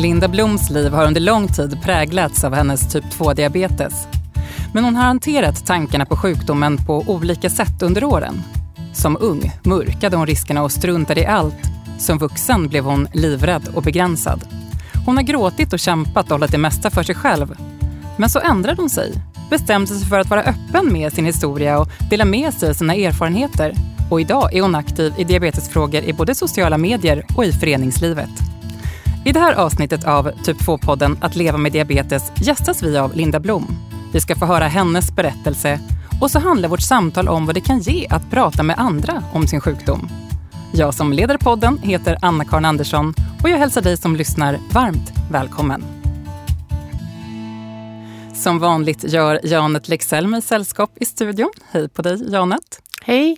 Linda Bloms liv har under lång tid präglats av hennes typ 2-diabetes. Men hon har hanterat tankarna på sjukdomen på olika sätt under åren. Som ung mörkade hon riskerna och struntade i allt. Som vuxen blev hon livrädd och begränsad. Hon har gråtit och kämpat och hållit det mesta för sig själv. Men så ändrade hon sig. Bestämde sig för att vara öppen med sin historia och dela med sig av sina erfarenheter. Och idag är hon aktiv i diabetesfrågor i både sociala medier och i föreningslivet. I det här avsnittet av Typ 2-podden Att leva med diabetes gästas vi av Linda Blom. Vi ska få höra hennes berättelse och så handlar vårt samtal om vad det kan ge att prata med andra om sin sjukdom. Jag som leder podden heter Anna-Karin Andersson och jag hälsar dig som lyssnar varmt välkommen. Som vanligt gör Janet Lexell mig sällskap i studion. Hej på dig Janet. Hej.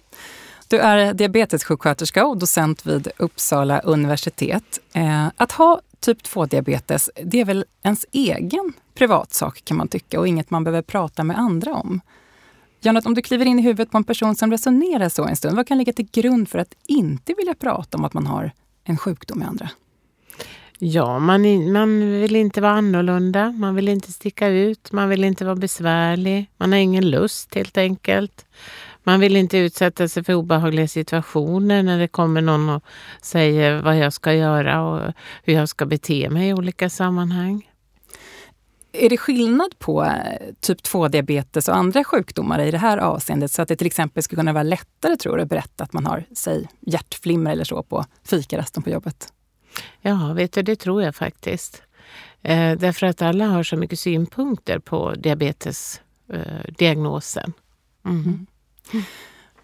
Du är diabetessjuksköterska och docent vid Uppsala universitet. Eh, att ha typ 2-diabetes, det är väl ens egen privatsak kan man tycka och inget man behöver prata med andra om. Janet, om du kliver in i huvudet på en person som resonerar så en stund, vad kan ligga till grund för att inte vilja prata om att man har en sjukdom med andra? Ja, man, man vill inte vara annorlunda, man vill inte sticka ut, man vill inte vara besvärlig, man har ingen lust helt enkelt. Man vill inte utsätta sig för obehagliga situationer när det kommer någon och säger vad jag ska göra och hur jag ska bete mig i olika sammanhang. Är det skillnad på eh, typ 2-diabetes och andra sjukdomar i det här avseendet? Så att det till exempel skulle kunna vara lättare tror du, att berätta att man har säg, hjärtflimmer eller så på fikarasten på jobbet? Ja, vet du, det tror jag faktiskt. Eh, därför att alla har så mycket synpunkter på diabetesdiagnosen. Eh, mm. mm.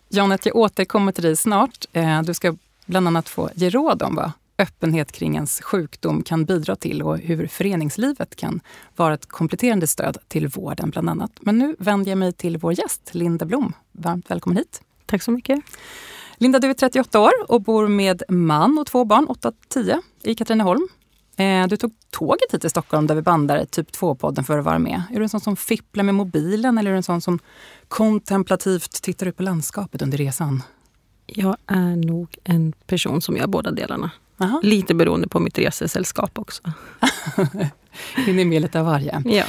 Janet, jag återkommer till dig snart. Eh, du ska bland annat få ge råd om vad öppenhet kring ens sjukdom kan bidra till och hur föreningslivet kan vara ett kompletterande stöd till vården bland annat. Men nu vänder jag mig till vår gäst Linda Blom. Varmt välkommen hit. Tack så mycket. Linda, du är 38 år och bor med man och två barn, 8-10, i Katrineholm. Eh, du tog tåget hit till Stockholm där vi bandar Typ 2-podden för att vara med. Är du en sån som fipplar med mobilen eller är du en sån som kontemplativt tittar ut på landskapet under resan? Jag är nog en person som gör båda delarna. Aha. Lite beroende på mitt resesällskap också. Hinner med lite av varje. Ja.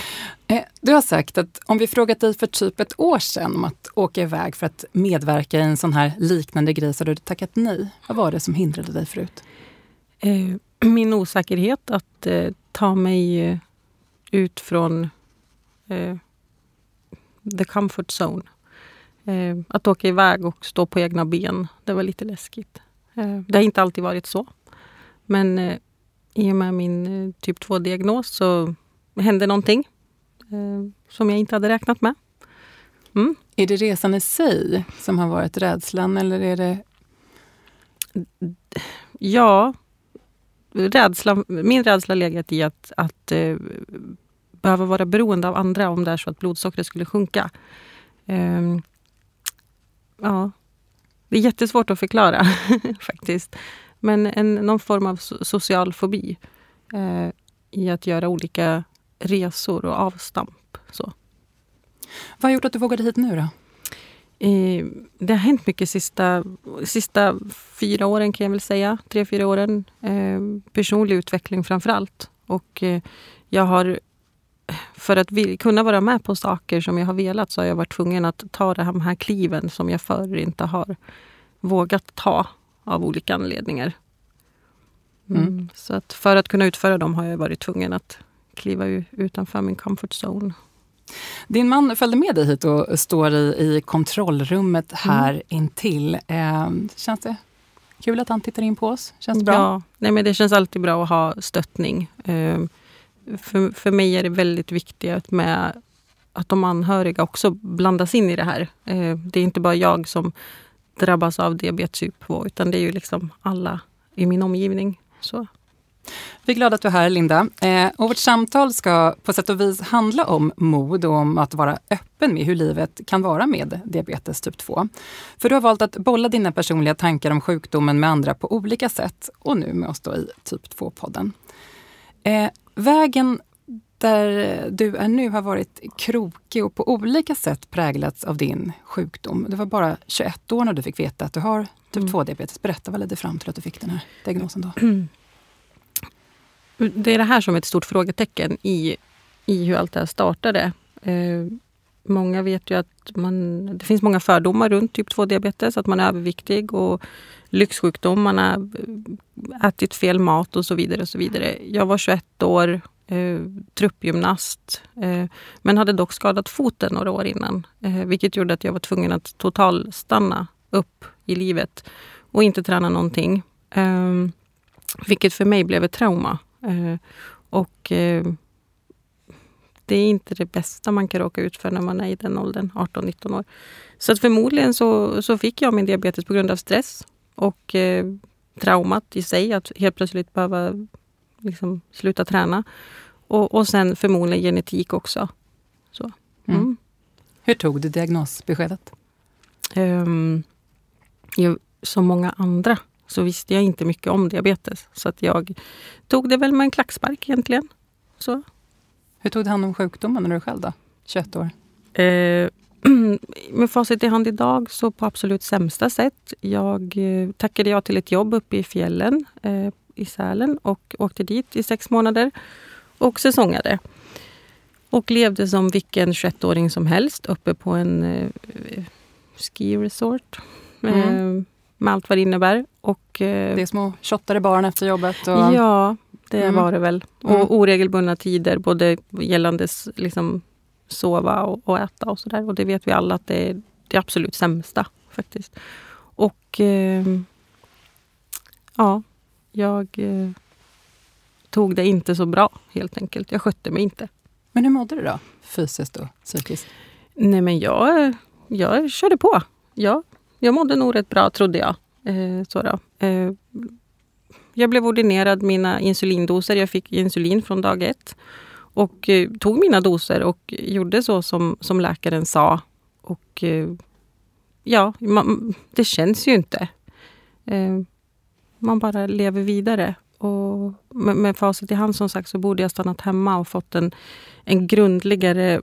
Eh, du har sagt att om vi frågat dig för typ ett år sedan om att åka iväg för att medverka i en sån här liknande grej så hade du tackat nej. Vad var det som hindrade dig förut? Eh, min osäkerhet att eh, ta mig eh, ut från eh, the comfort zone. Eh, att åka iväg och stå på egna ben, det var lite läskigt. Eh, det har inte alltid varit så. Men eh, i och med min typ 2-diagnos så hände någonting som jag inte hade räknat med. Mm. Är det resan i sig som har varit rädslan eller är det... Ja, rädsla, min rädsla har legat i att, att eh, behöva vara beroende av andra om det är så att blodsockret skulle sjunka. Eh, ja, det är jättesvårt att förklara faktiskt. Men en, någon form av social fobi eh, i att göra olika resor och avstamp. Så. Vad har gjort att du vågade hit nu då? Det har hänt mycket sista, sista fyra åren kan jag väl säga. Tre, fyra åren. Eh, personlig utveckling framför allt. Och eh, jag har, för att kunna vara med på saker som jag har velat så har jag varit tvungen att ta de här kliven som jag förr inte har vågat ta av olika anledningar. Mm. Mm. Så att för att kunna utföra dem har jag varit tvungen att kliva utanför min comfort zone. Din man följde med dig hit och står i, i kontrollrummet här mm. intill. Eh, känns det kul att han tittar in på oss? Känns det bra? Ja, nej men det känns alltid bra att ha stöttning. Eh, för, för mig är det väldigt viktigt med att de anhöriga också blandas in i det här. Eh, det är inte bara jag som drabbas av diabetes typ 2 utan det är ju liksom alla i min omgivning. Så vi är glada att du är här, Linda. Eh, och vårt samtal ska på sätt och vis handla om mod och om att vara öppen med hur livet kan vara med diabetes typ 2. För du har valt att bolla dina personliga tankar om sjukdomen med andra på olika sätt och nu med oss då i typ 2-podden. Eh, vägen där du är nu har varit krokig och på olika sätt präglats av din sjukdom. Du var bara 21 år när du fick veta att du har typ 2-diabetes. Mm. Berätta, vad ledde fram till att du fick den här diagnosen då? det är det här som är ett stort frågetecken i, i hur allt det här startade. Eh, många vet ju att man, det finns många fördomar runt typ 2-diabetes, att man är överviktig och lyxsjukdom, man har eh, ätit fel mat och så vidare. och så vidare. Jag var 21 år, eh, truppgymnast, eh, men hade dock skadat foten några år innan. Eh, vilket gjorde att jag var tvungen att totalstanna upp i livet och inte träna någonting. Eh, vilket för mig blev ett trauma. Eh, och eh, det är inte det bästa man kan råka ut för när man är i den åldern, 18-19 år. Så att förmodligen så, så fick jag min diabetes på grund av stress och eh, traumat i sig, att helt plötsligt behöva liksom, sluta träna. Och, och sen förmodligen genetik också. Så. Mm. Mm. Hur tog du diagnosbeskedet? Um, jag, som många andra så visste jag inte mycket om diabetes. Så att jag tog det väl med en klackspark egentligen. Så. Hur tog du hand om sjukdomen när du själv då? 21 år? Eh, med facit i hand idag så på absolut sämsta sätt. Jag eh, tackade ja till ett jobb uppe i fjällen eh, i Sälen och åkte dit i sex månader och säsongade. Och levde som vilken 21-åring som helst uppe på en eh, ski resort. Mm. Med allt vad det innebär. Och, eh, det är små shottade barn efter jobbet? Och... Ja, det mm. var det väl. Och mm. oregelbundna tider, både gällandes liksom, sova och, och äta och sådär. Och det vet vi alla att det är det absolut sämsta faktiskt. Och eh, ja, jag eh, tog det inte så bra helt enkelt. Jag skötte mig inte. Men hur mådde du då? Fysiskt och psykiskt? Nej men jag, jag körde på. Ja, jag mådde nog rätt bra trodde jag. Eh, så då. Eh, jag blev ordinerad mina insulindoser. Jag fick insulin från dag ett. Och eh, tog mina doser och gjorde så som, som läkaren sa. Och eh, ja, man, det känns ju inte. Eh, man bara lever vidare. Och med, med facit i hand som sagt så borde jag stannat hemma och fått en, en grundligare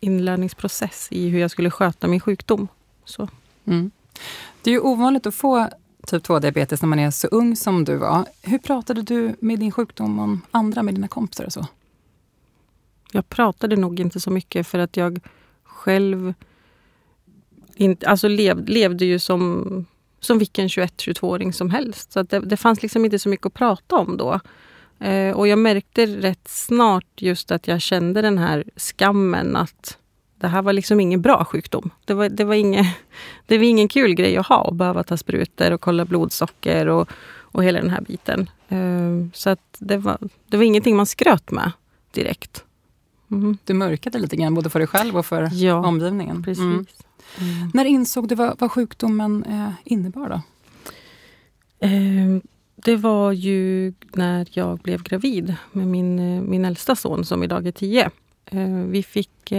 inlärningsprocess i hur jag skulle sköta min sjukdom. Så. Mm. Det är ju ovanligt att få typ 2-diabetes när man är så ung som du var. Hur pratade du med din sjukdom om andra, med dina kompisar och så? Jag pratade nog inte så mycket för att jag själv inte, alltså lev, levde ju som, som vilken 21-22-åring som helst. Så det, det, fanns liksom inte så mycket att prata om då. Eh, och jag märkte rätt snart just att jag kände den här skammen att det här var liksom ingen bra sjukdom. Det var, det var, inget, det var ingen kul grej att ha, att behöva ta sprutor och kolla blodsocker och, och hela den här biten. Uh, så att det, var, det var ingenting man skröt med direkt. Mm. Du mörkade lite grann, både för dig själv och för ja, omgivningen. Precis. Mm. Mm. När insåg du vad, vad sjukdomen eh, innebar? Då? Uh, det var ju när jag blev gravid med min, eh, min äldsta son som idag är tio. Uh, vi fick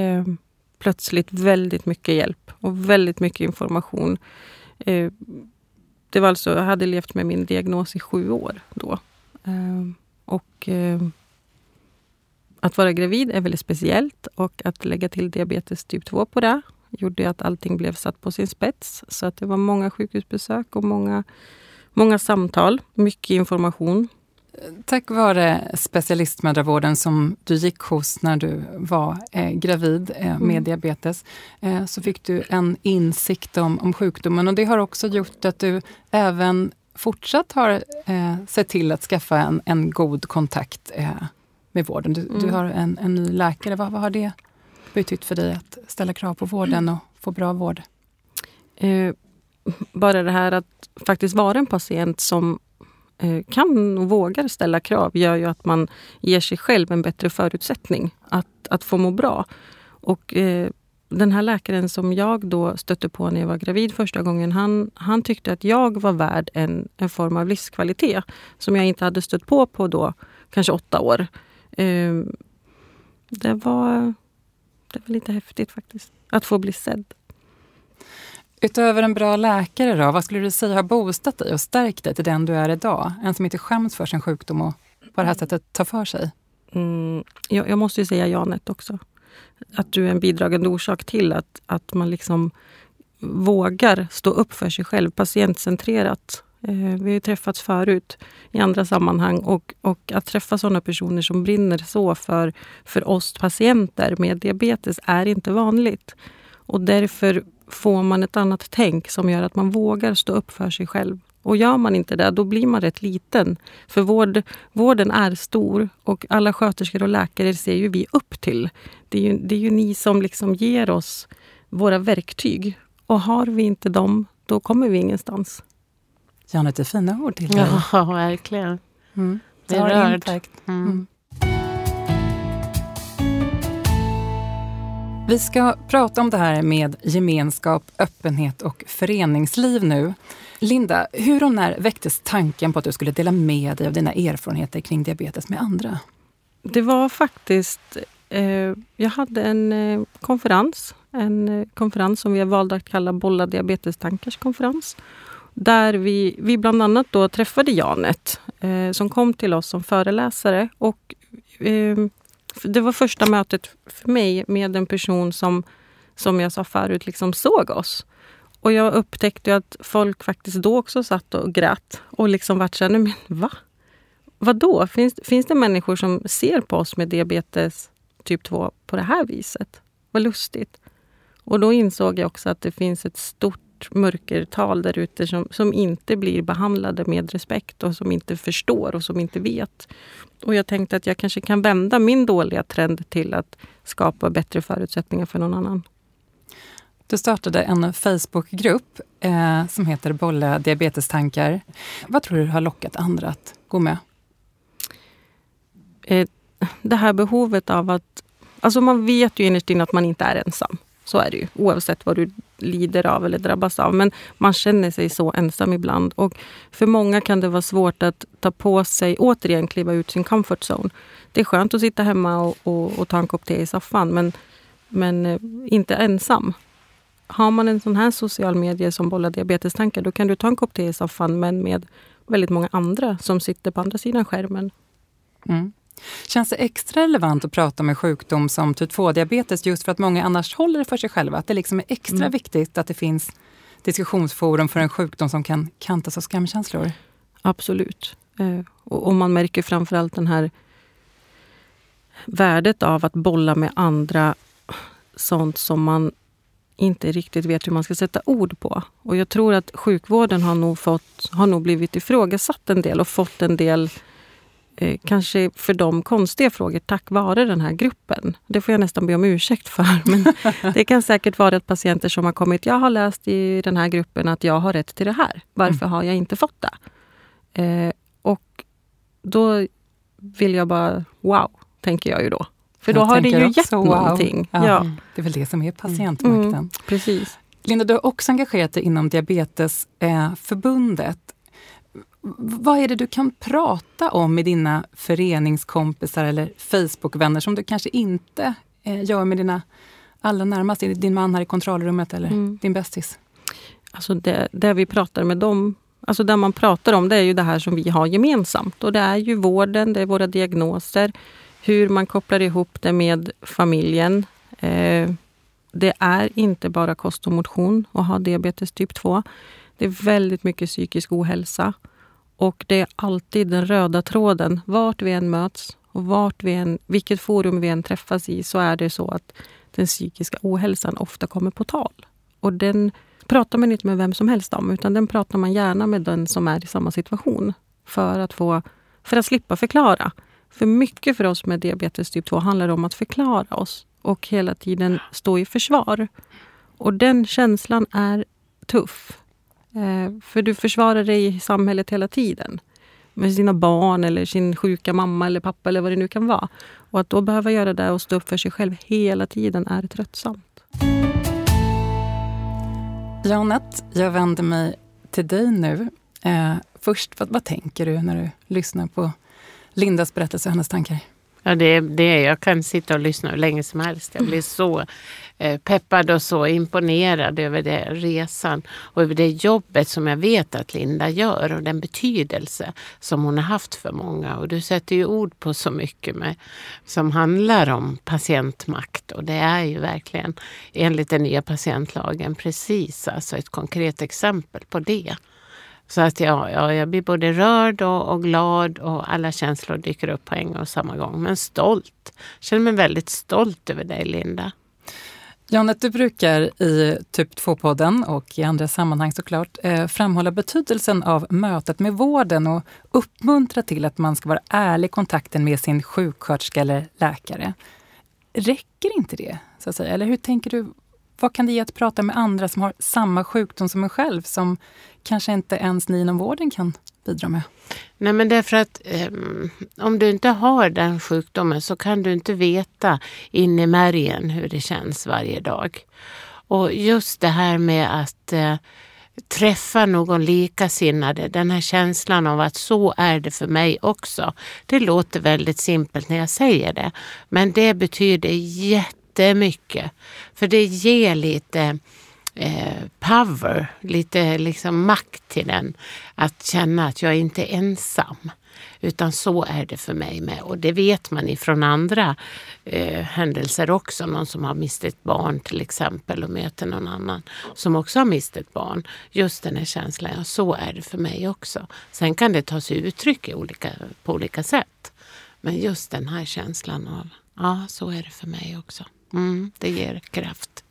plötsligt väldigt mycket hjälp och väldigt mycket information. Eh, det var alltså, jag hade levt med min diagnos i sju år då. Eh, och eh, att vara gravid är väldigt speciellt och att lägga till diabetes typ 2 på det gjorde att allting blev satt på sin spets. Så att det var många sjukhusbesök och många, många samtal, mycket information. Tack vare specialistmödravården som du gick hos när du var eh, gravid eh, med mm. diabetes eh, så fick du en insikt om, om sjukdomen och det har också gjort att du även fortsatt har eh, sett till att skaffa en, en god kontakt eh, med vården. Du, mm. du har en, en, ny läkare. Vad, vad, har det betytt för dig att ställa krav på vården och få bra vård? Eh, bara det här att faktiskt vara en patient som Eh, kan och vågar ställa krav gör ju att man ger sig själv en bättre förutsättning att, att få må bra. Och eh, den här läkaren som jag då stötte på när jag var gravid första gången, han, han tyckte att jag var värd en, en form av livskvalitet som jag inte hade stött på på då kanske åtta år. Eh, det var det var lite häftigt faktiskt, att få bli sedd. Utöver en bra läkare, då, vad skulle du säga har boostat dig och stärkt dig till den du är idag? En som inte skäms för sin sjukdom och på det här sättet tar för sig. Mm, jag, jag, måste ju säga Janet också. Att du är en bidragande orsak till att, att man liksom vågar stå upp för sig själv patientcentrerat. Eh, vi har träffats förut i andra sammanhang och, och att träffa sådana personer som brinner så för, för oss patienter med diabetes är inte vanligt. Och därför får man ett annat tänk som gör att man vågar stå upp för sig själv. Och gör man inte det, då blir man rätt liten. För vård, vården är stor och alla sköterskor och läkare ser ju vi upp till. Det är ju, det är ju ni som liksom ger oss våra verktyg. Och har vi inte dem, då kommer vi ingenstans. Ja, lite fina ord till dig. Ja, verkligen. Mm. Det är rörd. impact. Mm. Vi ska prata om det här med gemenskap, öppenhet och föreningsliv nu. Linda, hur och när väcktes tanken på att du skulle dela med dig av dina erfarenheter kring diabetes med andra? Det var faktiskt... Eh, jag hade en eh, konferens. En eh, konferens som vi har valt att kalla Bolla diabetestankars konferens. Där vi, vi bland annat då träffade Janet eh, som kom till oss som föreläsare. Och, eh, det var första mötet för mig med en person som, som jag sa förut, liksom såg oss. Och jag upptäckte att folk faktiskt då också satt och grät och liksom vart såhär, men va? Vadå? Finns, finns det människor som ser på oss med diabetes typ 2 på det här viset? Vad lustigt. Och då insåg jag också att det finns ett stort stort mörkertal där ute som, som inte blir behandlade med respekt och som inte förstår och som inte vet. Och jag tänkte att jag kanske kan vända min dåliga trend till att skapa bättre förutsättningar för någon annan. Du startade en Facebookgrupp eh, som heter Bolla diabetestankar. Vad tror du har lockat andra att gå med? Eh, det här behovet av att... Alltså man vet ju innerst inne att man inte är ensam. Så är det ju, oavsett vad du lider av eller drabbas av. Men man känner sig så ensam ibland. Och för många kan det vara svårt att ta på sig, återigen kliva ut sin comfort zone. Det är skönt att sitta hemma och, och, och ta en kopp te i soffan, men, men eh, inte ensam. Har man en sån här social medie som bollar diabetestankar, då kan du ta en kopp te i soffan, men med väldigt många andra som sitter på andra sidan skärmen. Mm. Känns det extra relevant att prata om en sjukdom som typ 2-diabetes just för att många annars håller det för sig själva? Att det liksom är extra Mm. viktigt att det finns diskussionsforum för en sjukdom som kan kantas av skamkänslor? Absolut. Eh, och, och man märker framförallt den här värdet av att bolla med andra sånt som man inte riktigt vet hur man ska sätta ord på. Och jag tror att sjukvården har nog, fått, har nog blivit ifrågasatt en del och fått en del eh, kanske för dem konstiga frågor tack vare den här gruppen. Det får jag nästan be om ursäkt för. Men det kan säkert vara att patienter som har kommit, jag har läst i den här gruppen att jag har rätt till det här. Varför har jag inte fått det? Eh, och då vill jag bara, wow, tänker jag ju då. För då Jag har det ju gett någonting. Ja, Ja. Det är väl det som är patientmakten. Mm, precis. Linda, du har också engagerat dig inom Diabetesförbundet. Vad är det du kan prata om med dina föreningskompisar eller Facebookvänner som du kanske inte eh, gör med dina allra närmaste? Din man här i kontrollrummet eller Mm. din bästis? Alltså det, det vi pratar med dem, alltså det man pratar om det är ju det här som vi har gemensamt. Och det är ju vården, det är våra diagnoser, hur man kopplar ihop det med familjen. Eh, det är inte bara kost och motion att ha diabetes typ 2. Det är väldigt mycket psykisk ohälsa. Och det är alltid den röda tråden. Vart vi än möts och vart vi än, vilket forum vi än träffas i så är det så att den psykiska ohälsan ofta kommer på tal. Och den pratar man inte med vem som helst om, utan den pratar man gärna med den som är i samma situation. För att, få, för att slippa förklara. För mycket för oss med diabetes typ 2 handlar om att förklara oss och hela tiden stå i försvar. Och den känslan är tuff. Eh, för du försvarar dig i samhället hela tiden. Med sina barn eller sin sjuka mamma eller pappa eller vad det nu kan vara. Och att då behöva göra det och stå upp för sig själv hela tiden är tröttsamt. Janet, jag vänder mig till dig nu. Eh, först, vad, vad tänker du när du lyssnar på Lindas berättelse och hennes tankar? Ja, det, det jag kan sitta och lyssna hur länge som helst. Jag blir så eh, peppad och så imponerad över den resan och över det jobbet som jag vet att Linda gör och den betydelse som hon har haft för många. Och du sätter ju ord på så mycket med, som handlar om patientmakt och det är ju verkligen enligt den nya patientlagen precis alltså ett konkret exempel på det. Så att jag, jag, jag blir både rörd och, och, glad och alla känslor dyker upp på en och samma gång. Men stolt. Jag känner mig väldigt stolt över dig Linda. Janet, du brukar i Typ 2-podden och i andra sammanhang såklart eh, framhålla betydelsen av mötet med vården och uppmuntra till att man ska vara ärlig i kontakten med sin sjuksköterska eller läkare. Räcker inte det? Så att säga? Eller hur tänker du? Vad kan det ge att prata med andra som har samma sjukdom som en själv som kanske inte ens ni inom vården kan bidra med? Nej men därför att eh, om du inte har den sjukdomen så kan du inte veta in i märgen hur det känns varje dag. Och just det här med att eh, träffa någon likasinnade, den här känslan av att så är det för mig också. Det låter väldigt simpelt när jag säger det, men det betyder jättemycket. För det ger lite eh, power, lite liksom makt till den. Att känna att jag inte är ensam. Utan så är det för mig med. Och det vet man ifrån andra eh, händelser också. Någon som har mist ett barn till exempel och möter någon annan som också har mist ett barn. Just den här känslan, ja så är det för mig också. Sen kan det ta sig uttryck i olika, på olika sätt. Men just den här känslan av, ja så är det för mig också. Mm, det ger kraft.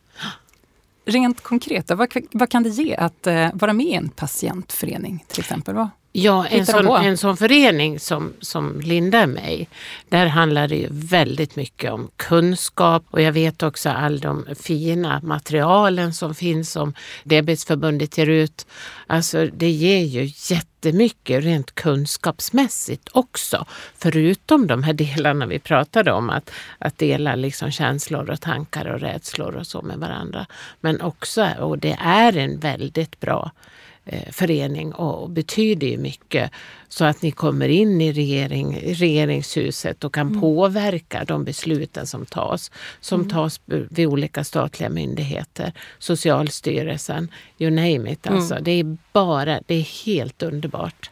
Rent konkret, vad, vad kan det ge att eh, vara med i en patientförening till exempel? Va? Ja, en sån, en sån förening som, som Linda är med i, där handlar det ju väldigt mycket om kunskap och jag vet också all de fina materialen som finns som Diabetesförbundet ger ut. Alltså det ger ju jättemycket rent kunskapsmässigt också. Förutom de här delarna vi pratade om, att, att dela liksom känslor och tankar och rädslor och så med varandra. Men också, och det är en väldigt bra förening och betyder ju mycket. Så att ni kommer in i regering, regeringshuset och kan mm. påverka de besluten som tas. Som mm. tas vid olika statliga myndigheter, Socialstyrelsen, you name it. Alltså. Mm. Det är bara, det är helt underbart.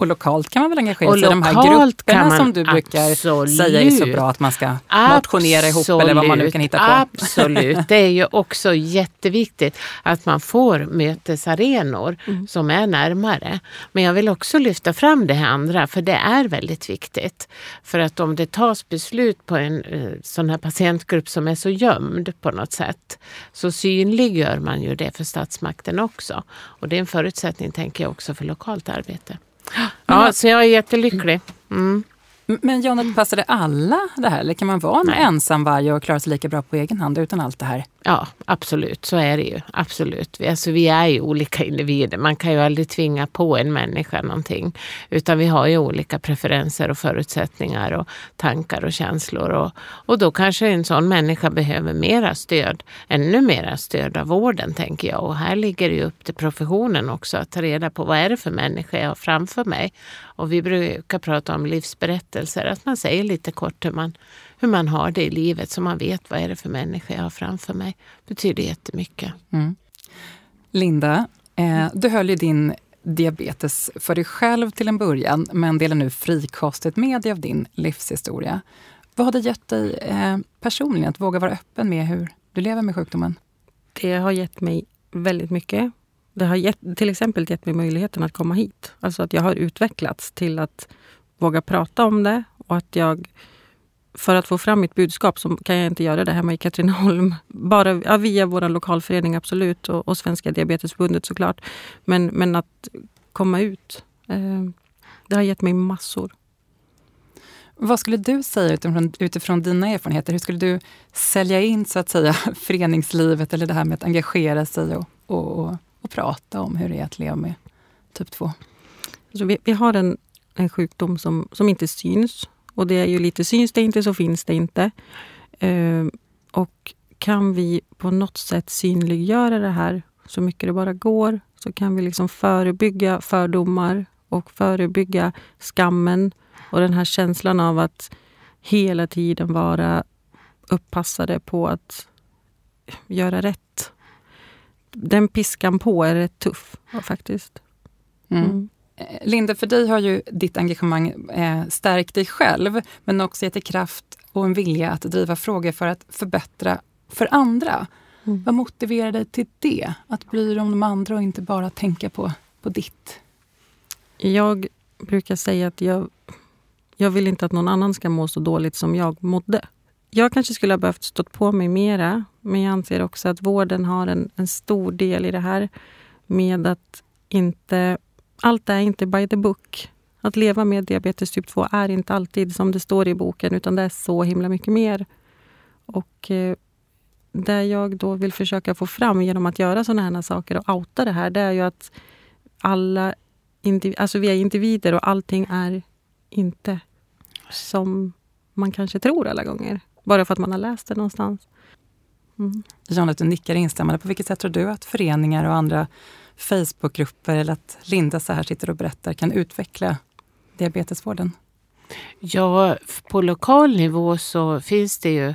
Och lokalt kan man väl engagera sig i de här grupperna som du brukar absolut. säga är så bra att man ska motionera ihop eller vad man nu kan hitta på. Absolut, det är ju också jätteviktigt att man får mötesarenor mm. som är närmare. Men jag vill också lyfta fram det här andra för det är väldigt viktigt. För att om det tas beslut på en eh, sån här patientgrupp som är så gömd på något sätt så synliggör man ju det för statsmakten också. Och det är en förutsättning tänker jag också för lokalt arbete. Ja, så jag är jättelycklig. Mm. Men Jonna, passar det alla det här? Eller kan man vara en Nej. ensam varg och klara sig lika bra på egen hand utan allt det här? Ja, absolut. Så är det ju. Absolut. Vi, alltså, vi är ju olika individer. Man kan ju aldrig tvinga på en människa någonting. Utan vi har ju olika preferenser och förutsättningar och tankar och känslor. Och, och då kanske en sån människa behöver mera stöd. Ännu mera stöd av vården, tänker jag. Och här ligger det ju upp till professionen också att ta reda på vad är det för människa jag har framför mig. Och vi brukar prata om livsberättelser. Att man säger lite kort hur man hur man har det i livet så man vet vad är det för människa jag har framför mig. Det betyder jättemycket. Mm. Linda, eh, du höll ju din diabetes för dig själv till en början men delar nu frikostigt med dig av din livshistoria. Vad har det gett dig eh, personligen att våga vara öppen med hur du lever med sjukdomen? Det har gett mig väldigt mycket. Det har gett, till exempel gett mig möjligheten att komma hit. Alltså att jag har utvecklats till att våga prata om det och att jag för att få fram mitt budskap så kan jag inte göra det hemma i Katrineholm. Bara ja, via vår lokalförening absolut och, och Svenska Diabetesförbundet såklart. Men, men att komma ut, eh, det har gett mig massor. Vad skulle du säga utifrån, utifrån dina erfarenheter? Hur skulle du sälja in så att säga föreningslivet eller det här med att engagera sig och, och, och, och prata om hur det är att leva med typ 2? Alltså vi, vi har en, en sjukdom som, som inte syns och det är ju lite, syns det inte så finns det inte. Eh, och kan vi på något sätt synliggöra det här så mycket det bara går så kan vi liksom förebygga fördomar och förebygga skammen och den här känslan av att hela tiden vara uppassade på att göra rätt. Den piskan på är rätt tuff faktiskt. Mm. Mm. Linda, för dig har ju ditt engagemang eh, stärkt dig själv, men också gett dig kraft och en vilja att driva frågor för att förbättra för andra. Mm. Vad motiverar dig till det? Att bry dig om de andra och inte bara tänka på på ditt? Jag brukar säga att jag, jag vill inte att någon annan ska må så dåligt som jag mådde. Jag kanske skulle ha behövt stå på mig mera, men jag anser också att vården har en, en stor del i det här med att inte... Allt är inte by the book. Att leva med diabetes typ 2 är inte alltid som det står i boken, utan det är så himla mycket mer. Och eh, det jag då vill försöka få fram genom att göra såna här saker och outa det här, det är ju att alla alltså vi är individer och allting är inte som man kanske tror alla gånger. Bara för att man har läst det någonstans. Mm. Du nickar instämmande. På vilket sätt tror du att föreningar och andra Facebookgrupper eller att Linda så här sitter och berättar kan utveckla diabetesvården? Ja, på lokal nivå så finns det ju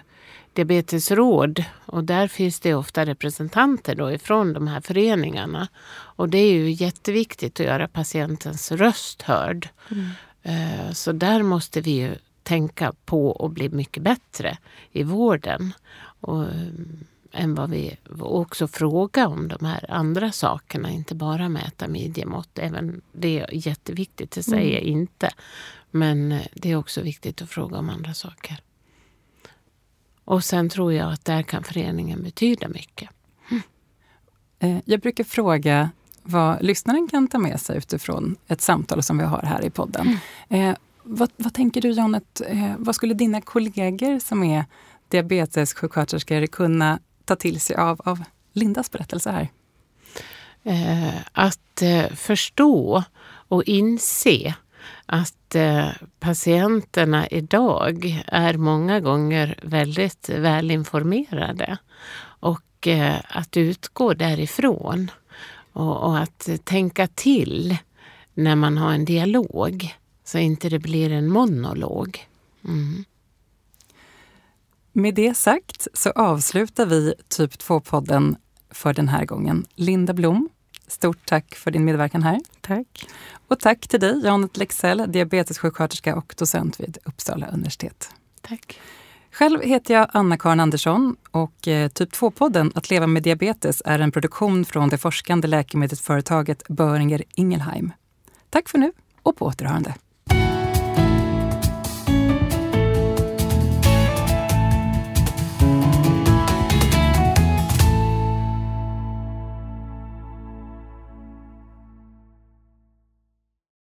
diabetesråd och där finns det ofta representanter då ifrån de här föreningarna. Och det är ju jätteviktigt att göra patientens röst hörd. Mm. Eh, så där måste vi ju tänka på att bli mycket bättre i vården. Och, eh, än vad vi också fråga om de här andra sakerna, inte bara mäta midjemått. Även det är jätteviktigt, det säger jag mm. inte. Men eh, det är också viktigt att fråga om andra saker. Och sen tror jag att där kan föreningen betyda mycket. Mm. Jag brukar fråga vad lyssnaren kan ta med sig utifrån ett samtal som vi har här i podden. Mm. Eh, vad, vad, tänker du Janet, eh, vad skulle dina kollegor som är diabetessjuksköterskor kunna ta till sig av, av Lindas berättelse här? Eh, att eh, förstå och inse att eh, patienterna idag är många gånger väldigt välinformerade. Och eh, att utgå därifrån och, och, att tänka till när man har en dialog så inte det blir en monolog. Mm. Med det sagt så avslutar vi Typ 2-podden för den här gången. Linda Blom, stort tack för din medverkan här. Tack. Och tack till dig, Janet Lexell, diabetessjuksköterska och docent vid Uppsala universitet. Tack. Själv heter jag Anna-Karin Andersson och eh, Typ 2-podden Att leva med diabetes är en produktion från det forskande läkemedelsföretaget Böringer Ingelheim. Tack för nu och på återhörande.